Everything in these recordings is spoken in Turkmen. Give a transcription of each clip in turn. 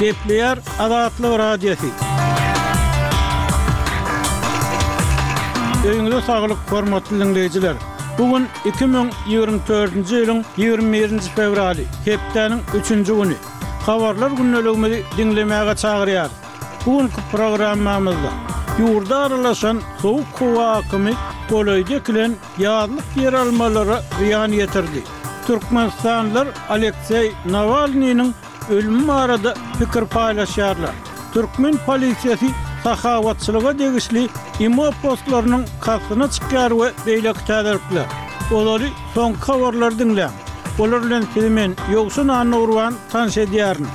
Gepleýär Azatlyk Radiosy. Öýüňize saglyk, hormatly diňleýjiler! Bu gün iki müň ýigrimi dördünji ýylyň ýigrimi birinji fewraly, hepdäniň üçünji güni. Habarlar gündeligimizi diňlemäge çagyrýarys. Bu günki programmamyzda ýurda aralaşan sowuk howa akymy golaýda ekilen ýazlyk ýeralmalara zyýan ýetirdi. Türkmenistanlylar Alekseý Nawalnynyň ölümi barada pikir paýlaşýarlar. Türkmen polisiýasy sahawatçylyga degişli imo postlarynyň kastyna çykýar we beýleki täzelikler. Olary soňky habarlary diňläň. Olar bilen sizi men, Ýowşan Annagurban, tanyş edýärin.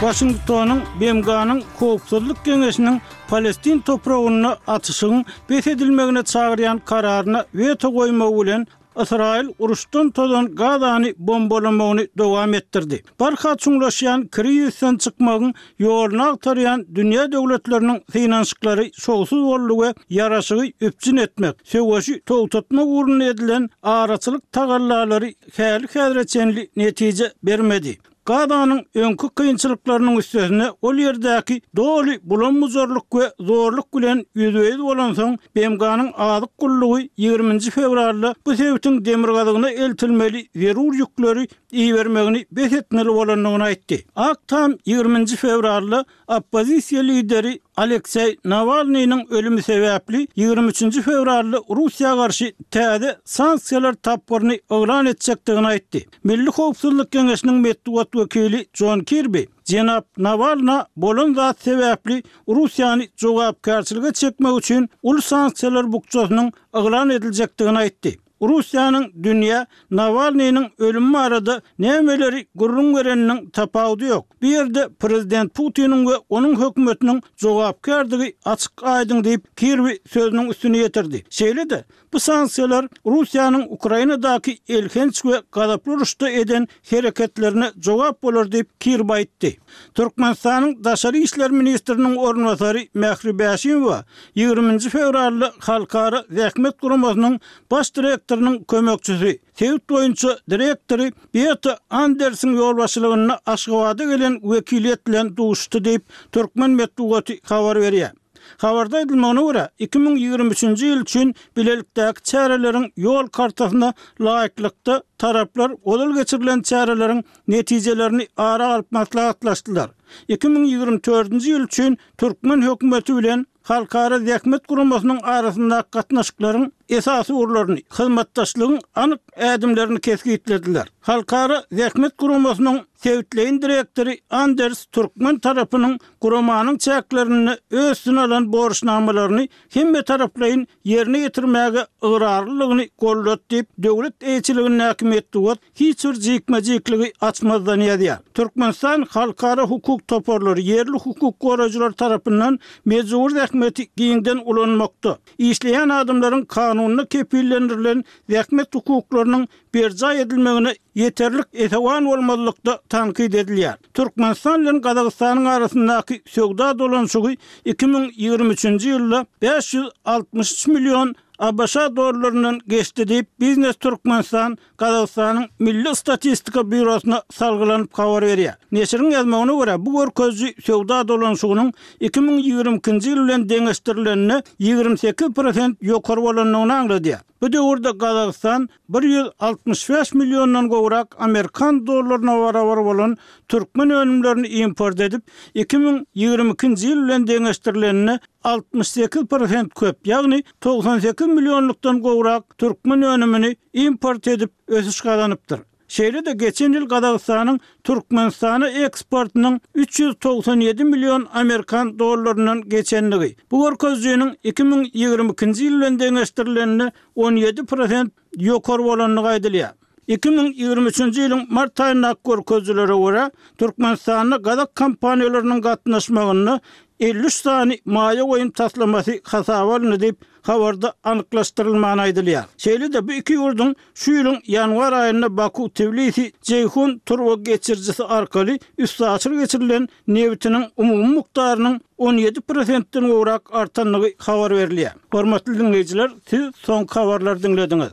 Waşingtonyň BMG-niň Howpsuzlyk geňeşiniň Palestin topragynda atyşygyň bes edilmegine çagyrýan kararyna weto goýmagy bilen, Ysraýyl uruşdan tozan Gazany bombalamagyny dowam etdirdi. Barha çuňlaşýan krizisden çykmagyň ýoluny agtarýan dünýä döwletleriniň synanyşyklary şowsuz boldy we ýaraşygy üpjün etmek, söweşi togtatmak ugrunda edilen araçylyk tagallalary häli-häzire çenli netije bermedi. Gazanyň öňki kynçylyklarynyň üstesine ol ýerdäki doly bulam-bujarlyk we zorluk bilen ýüzbe-ýüz bolansoň, BMG-niň Azyk gullugy ýigriminji fewralda bu sebitiň demirgazygyna eltilmeli zerur ýükleri ibermegini bes etmeli bolandygyny aýtdy. Ak tam ýigriminji fewralda Oppozisiýa lideri Alekseý Nawalnynyň ölümi sebäpli ýigrimi üçünji fewralda Russiýa garşy täze sanksiýalar tapgyryny yglan etjekdigini aýtdy. Milli howpsuzlyk geňeşiniň metbugat wekili Jon Kirbi jenap Nawalna bolan zat sebäpli Russiýany jogapkärçilige çekmek üçin uly sanksiýalar bukjasynyň yglan ediljekdigini aýtdy. Russiýanyň dünýä Nawalnynyň ölümi barada nämeleri gürrüň bereniniň tapawudy ýok. Bu ýerde prezident Putiniň we onuň hökümetiniň jogapkärdigi açyk-aýdyň diýip, Kirbi sözüniň üstüni ýetirdi. Şeýle-de, bu sanksiýalar Russiýanyň Ukrainadaky elhenç we gazaply uruşda eden hereketlerine jogap bolar diýip, Kirby aýtdy. Türkmenistanyň daşary işler ministriniň orunbasary Mähri Bäşimowa ýigrimi nji fewralda Halkara zähmet guramasynyň baş direktorynyň kömekçisi, sebit boýunça direktory Beata Andersiň ýolbaşçylygynda Aşgabada gelen wekiliýet bilen duşuşdy diýip, türkmen metbugaty habar berýär. Habarda aýdylmagyna görä, iki müň ýigrimi üçünji ýyl üçin bilelikdäki çäreleriň ýol kartasyna laýyklykda, taraplar ozal geçirilen çäreleriň netijelerini ara alyp maslahatlaşdylar. Iki müň ýigrimi dördünji ýyl üçin türkmen hökümeti bilen Halkara zähmet guramasynyň arasyndaky gatnaşyklaryň esasy ugurlaryny, hyzmatdaşlygyň anyk ädimlerini kesgitlediler. Halkara zähmet guramasynyň sebitleýin direktory Anders türkmen tarapynyň Guramanyň çäklerinde özsüne alan borçnamalaryny hemmetaraplaýyn ýerine ýetirmäge ygrarlylygyny goldat diýip, döwlet eýeçiligindäki metbugat hiç bir jikme-jikligi açmazdan ýazýar. Türkmenistan halkara hukuk toparlary, ýerli hukuk goraýjylar tarapyndan mejbury zähmeti giňden ulanmakda, işleýän adamlaryň kanunda kepillendirilen zähmet hukuklarynyň berjaý edilmegine ýeterlik esewan bolmazlykda tankyt edilýär. Türkmenistan bilen Gazagystanyň arasyndaky söwda dolanyşygy iki müň ýigrimi üçünji ýylda bäş ýüz altmyş üç million ABŞ dollaryndan geçdi diýip, Biznes Türkmenistan Gazagystanyň Milli statistika býurosyna salgylanyp habar berýär. Neşiriň ýazmagyna görä, bu görkeziji söwda dolanyşygynyň iki müň ýigrimi ikinji ýyl bilen deňeşdirilende ýigrimi sekiz prosent ýokary bolandygyny aňladýar. Bu döwürde Gazagystan bir ýüz altmyş bäş milliondan gowrak amerikan dollaryna barabar bolan türkmen önümlerini import edip, iki müň ýigrimi ikinji ýyl bilen deňeşdirilende altmyş sekiz prosent köp, ýagny togsan sekiz millionlykdan gowrak türkmen önümini import edip ösüş gazanypdyr. Şeýle-de geçen ýyl Gazagystanyň Türkmenistana eksportynyň üç ýüz togsan ýedi million amerikan dollaryndan geçendigi, bu görkezijiniň iki müň ýigrimi ikinji ýyl bilen deňeşdirilende on ýedi prosent ýokary bolandygy aýdylýar. Iki müň ýigrimi üçünji ýylyň mart aýyndaky görkezijilere görä, Türkmenistanda gazak kompaniýalarynyň gatnaşmagynda elli üç sany maýa goýum taslamasy hasaba alyndy diýip, Habarda anyklaşdyrylman aýdylýar. Şeýle-de bu iki ýurduň şu ýylyň ýanwar aýynda Baku-Tbilisi, Jeýhun turbageçirijisi arkaly üstaşyr geçirilen nebitiniň umumy mukdarynyň on ýedi prosentden gowrak artandygy habar berilýär. Hormatly diňleýjiler, siz soňky habarlary diňlediňiz.